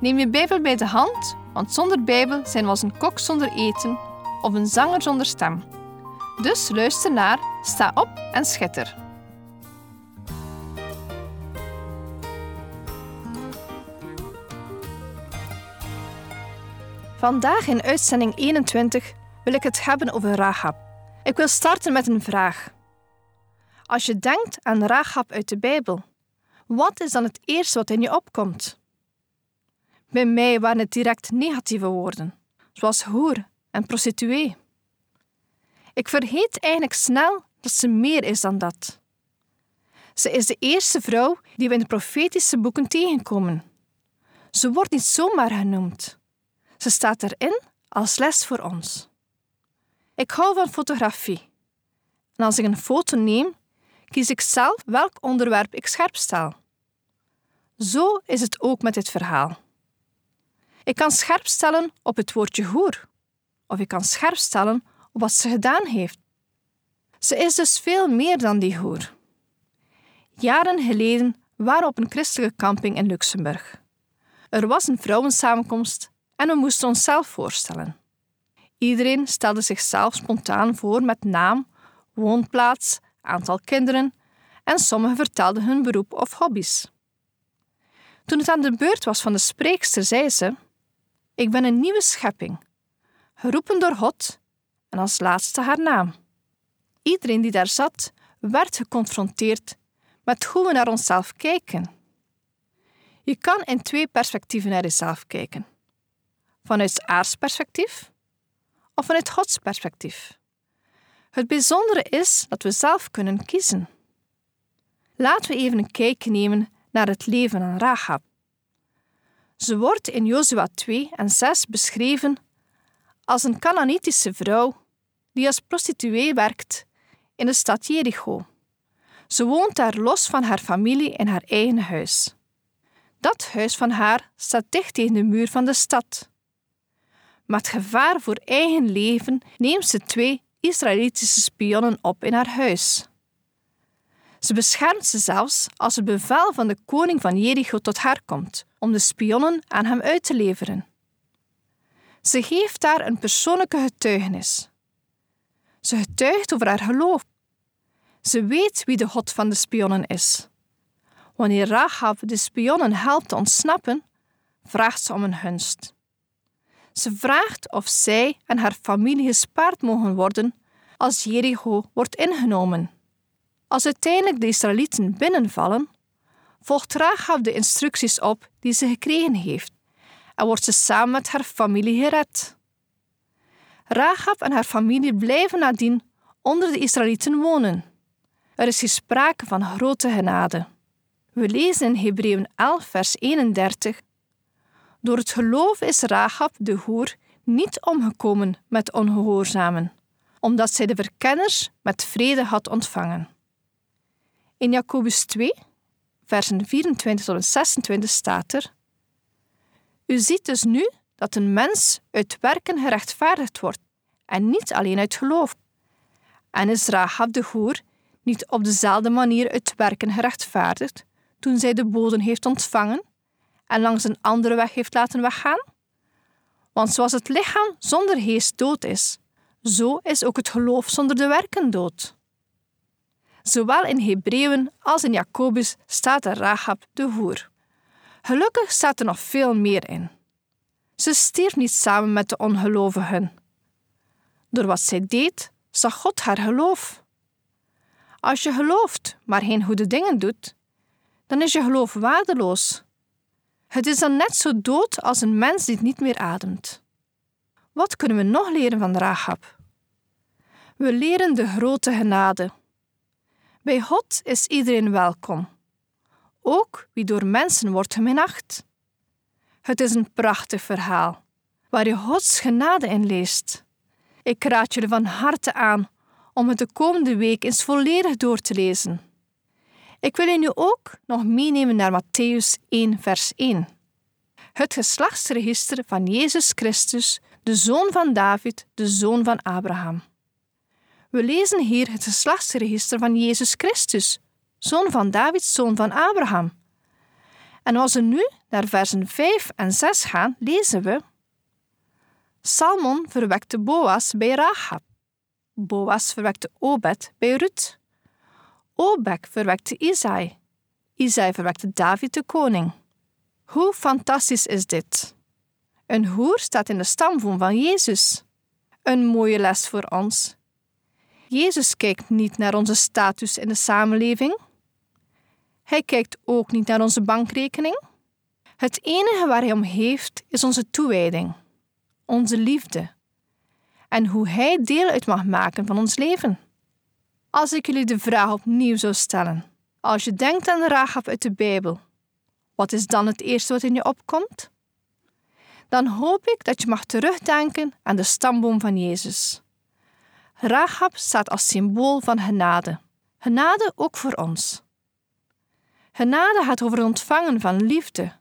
Neem je Bijbel bij de hand, want zonder Bijbel zijn we als een kok zonder eten of een zanger zonder stem. Dus luister naar, sta op en schitter. Vandaag in uitzending 21 wil ik het hebben over Rahab. Ik wil starten met een vraag. Als je denkt aan Rahab uit de Bijbel, wat is dan het eerste wat in je opkomt? Bij mij waren het direct negatieve woorden, zoals hoer en prostituee. Ik vergeet eigenlijk snel dat ze meer is dan dat. Ze is de eerste vrouw die we in de profetische boeken tegenkomen. Ze wordt niet zomaar genoemd. Ze staat erin als les voor ons. Ik hou van fotografie. En als ik een foto neem, kies ik zelf welk onderwerp ik scherp stel. Zo is het ook met dit verhaal. Ik kan scherp stellen op het woordje hoer, of ik kan scherp stellen op wat ze gedaan heeft. Ze is dus veel meer dan die hoer. Jaren geleden waren we op een christelijke camping in Luxemburg. Er was een vrouwensamenkomst en we moesten onszelf voorstellen. Iedereen stelde zichzelf spontaan voor met naam, woonplaats, aantal kinderen en sommigen vertelden hun beroep of hobby's. Toen het aan de beurt was van de spreekster, zei ze: Ik ben een nieuwe schepping, geroepen door God en als laatste haar naam. Iedereen die daar zat, werd geconfronteerd met hoe we naar onszelf kijken. Je kan in twee perspectieven naar jezelf kijken: vanuit het aardsperspectief of vanuit Gods perspectief. Het bijzondere is dat we zelf kunnen kiezen. Laten we even een kijkje nemen naar het leven van Rahab. Ze wordt in Jozua 2 en 6 beschreven als een Canaanitische vrouw die als prostituee werkt in de stad Jericho. Ze woont daar los van haar familie in haar eigen huis. Dat huis van haar staat dicht tegen de muur van de stad. Met gevaar voor eigen leven neemt ze twee Israëlitische spionnen op in haar huis. Ze beschermt ze zelfs als het bevel van de koning van Jericho tot haar komt om de spionnen aan hem uit te leveren. Ze geeft daar een persoonlijke getuigenis. Ze getuigt over haar geloof. Ze weet wie de God van de spionnen is. Wanneer Rahab de spionnen helpt te ontsnappen, vraagt ze om een gunst. Ze vraagt of zij en haar familie gespaard mogen worden als Jericho wordt ingenomen. Als uiteindelijk de Israëlieten binnenvallen, volgt Rahab de instructies op die ze gekregen heeft en wordt ze samen met haar familie gered. Rahab en haar familie blijven nadien onder de Israëlieten wonen. Er is hier sprake van grote genade. We lezen in Hebreeën 11, vers 31 door het geloof is Rahab de hoer niet omgekomen met ongehoorzamen, omdat zij de verkenners met vrede had ontvangen. In Jacobus 2, versen 24 tot 26 staat er: U ziet dus nu dat een mens uit werken gerechtvaardigd wordt en niet alleen uit geloof. En is Rahab de hoer niet op dezelfde manier uit werken gerechtvaardigd toen zij de bodem heeft ontvangen? en langs een andere weg heeft laten weggaan? Want zoals het lichaam zonder geest dood is, zo is ook het geloof zonder de werken dood. Zowel in Hebreeën als in Jacobus staat er Rahab de hoer. Gelukkig staat er nog veel meer in. Ze stierf niet samen met de ongelovigen. Door wat zij deed, zag God haar geloof. Als je gelooft, maar geen goede dingen doet, dan is je geloof waardeloos. Het is dan net zo dood als een mens die niet meer ademt. Wat kunnen we nog leren van Rahab? We leren de grote genade. Bij God is iedereen welkom, ook wie door mensen wordt geminacht. Het is een prachtig verhaal, waar je Gods genade in leest. Ik raad jullie van harte aan om het de komende week eens volledig door te lezen. Ik wil je nu ook nog meenemen naar Matthäus 1, vers 1. Het geslachtsregister van Jezus Christus, de zoon van David, de zoon van Abraham. We lezen hier het geslachtsregister van Jezus Christus, zoon van David, zoon van Abraham. En als we nu naar versen 5 en 6 gaan, lezen we: Salmon verwekte Boas bij Rahab. Boas verwekte Obed bij Ruth. Obed verwekte Isai. Isai verwekte David de koning. Hoe fantastisch is dit? Een hoer staat in de stamboom van Jezus. Een mooie les voor ons. Jezus kijkt niet naar onze status in de samenleving. Hij kijkt ook niet naar onze bankrekening. Het enige waar hij om heeft is onze toewijding, onze liefde en hoe hij deel uit mag maken van ons leven. Als ik jullie de vraag opnieuw zou stellen, als je denkt aan de Rahab uit de Bijbel, wat is dan het eerste wat in je opkomt? Dan hoop ik dat je mag terugdenken aan de stamboom van Jezus. Rahab staat als symbool van genade. Genade ook voor ons. Genade gaat over ontvangen van liefde,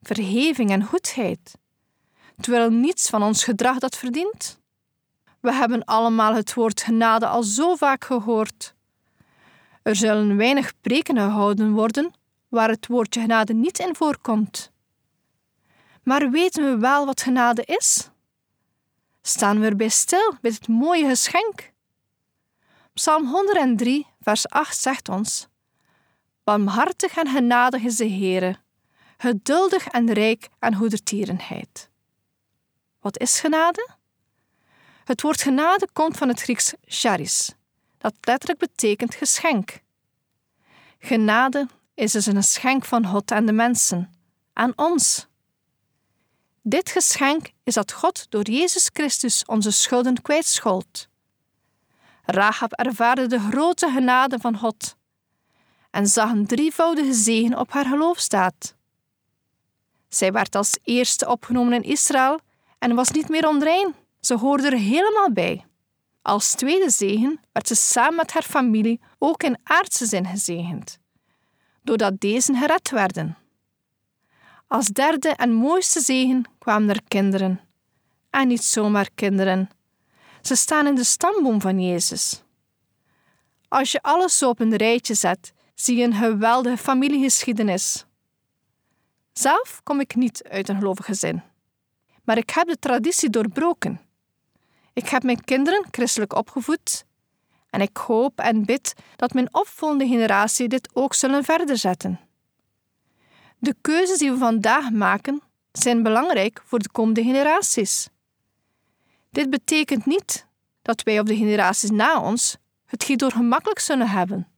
vergeving en goedheid, terwijl niets van ons gedrag dat verdient. We hebben allemaal het woord genade al zo vaak gehoord. Er zullen weinig preken gehouden worden waar het woordje genade niet in voorkomt. Maar weten we wel wat genade is? Staan we erbij stil bij het mooie geschenk? Psalm 103, vers 8 zegt ons: Barmhartig en genadig is de Heere, geduldig en rijk aan goedertierenheid. Wat is genade? Het woord genade komt van het Grieks charis, dat letterlijk betekent geschenk. Genade is dus een geschenk van God aan de mensen, aan ons. Dit geschenk is dat God door Jezus Christus onze schulden kwijtschold. Rahab ervaarde de grote genade van God en zag een drievoudige zegen op haar geloofstaat. Zij werd als eerste opgenomen in Israël en was niet meer onrein. Ze hoorde er helemaal bij. Als tweede zegen werd ze samen met haar familie ook in aardse zin gezegend, doordat deze gered werden. Als derde en mooiste zegen kwamen er kinderen. En niet zomaar kinderen. Ze staan in de stamboom van Jezus. Als je alles zo op een rijtje zet, zie je een geweldige familiegeschiedenis. Zelf kom ik niet uit een gelovig gezin, maar ik heb de traditie doorbroken. Ik heb mijn kinderen christelijk opgevoed en ik hoop en bid dat mijn opvolgende generatie dit ook zullen verder zetten. De keuzes die we vandaag maken zijn belangrijk voor de komende generaties. Dit betekent niet dat wij of de generaties na ons het hierdoor gemakkelijk zullen hebben.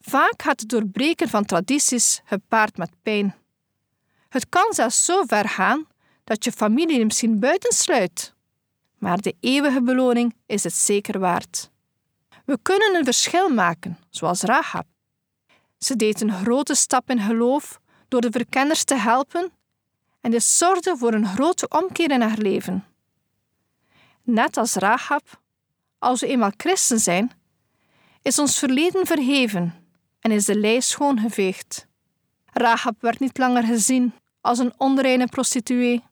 Vaak gaat het doorbreken van tradities gepaard met pijn. Het kan zelfs zo ver gaan dat je familie misschien buitensluit. Maar de eeuwige beloning is het zeker waard. We kunnen een verschil maken, zoals Rahab. Ze deed een grote stap in geloof door de verkenners te helpen en dit zorgde voor een grote omkeer in haar leven. Net als Rahab, als we eenmaal christen zijn, is ons verleden verheven en is de lei schoongeveegd. Rahab werd niet langer gezien als een onreine prostituee,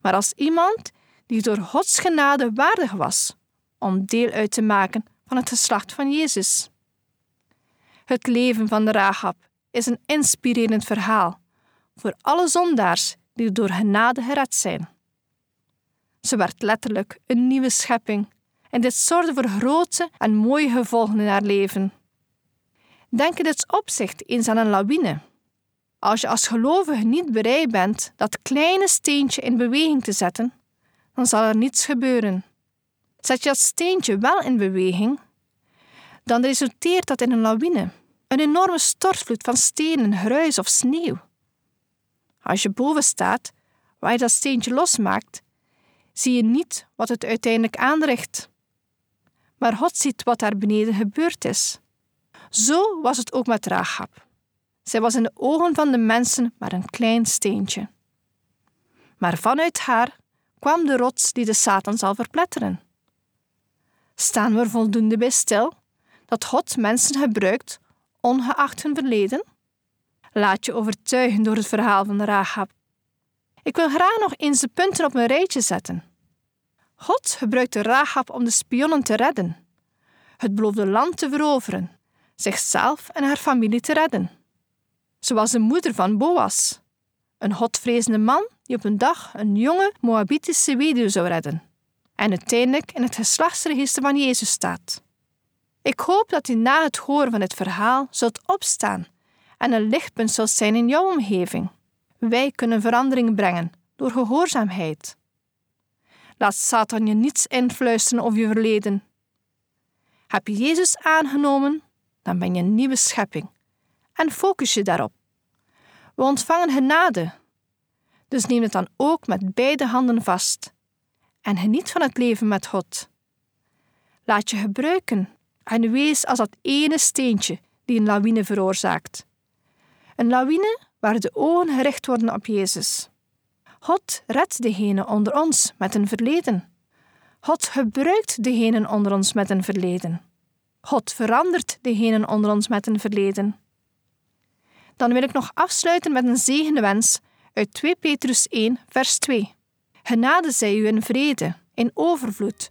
maar als iemand die door Gods genade waardig was om deel uit te maken van het geslacht van Jezus. Het leven van de Rahab is een inspirerend verhaal voor alle zondaars die door genade gered zijn. Ze werd letterlijk een nieuwe schepping en dit zorgde voor grote en mooie gevolgen in haar leven. Denk in dit opzicht eens aan een lawine. Als je als gelovige niet bereid bent dat kleine steentje in beweging te zetten, dan zal er niets gebeuren. Zet je dat steentje wel in beweging, dan resulteert dat in een lawine, een enorme stortvloed van stenen, gruis of sneeuw. Als je boven staat, waar je dat steentje losmaakt, zie je niet wat het uiteindelijk aanricht. Maar God ziet wat daar beneden gebeurd is. Zo was het ook met Rahab. Zij was in de ogen van de mensen maar een klein steentje. Maar vanuit haar kwam de rots die de Satan zal verpletteren. Staan we er voldoende bij stil dat God mensen gebruikt, ongeacht hun verleden? Laat je overtuigen door het verhaal van Rahab. Ik wil graag nog eens de punten op een rijtje zetten. God gebruikte Rahab om de spionnen te redden, het beloofde land te veroveren, zichzelf en haar familie te redden. Ze was de moeder van Boas, een godvrezende man die op een dag een jonge Moabitische weduwe zou redden en uiteindelijk in het geslachtsregister van Jezus staat. Ik hoop dat u na het horen van dit verhaal zult opstaan en een lichtpunt zult zijn in jouw omgeving. Wij kunnen verandering brengen door gehoorzaamheid. Laat Satan je niets influisteren over je verleden. Heb je Jezus aangenomen, dan ben je een nieuwe schepping en focus je daarop. We ontvangen genade, dus neem het dan ook met beide handen vast en geniet van het leven met God. Laat je gebruiken en wees als dat ene steentje die een lawine veroorzaakt. Een lawine waar de ogen gericht worden op Jezus. God redt degene onder ons met een verleden. God gebruikt degenen onder ons met een verleden. God verandert degenen onder ons met een verleden. Dan wil ik nog afsluiten met een zegende wens uit 2 Petrus 1, vers 2. Genade zij u in vrede, in overvloed,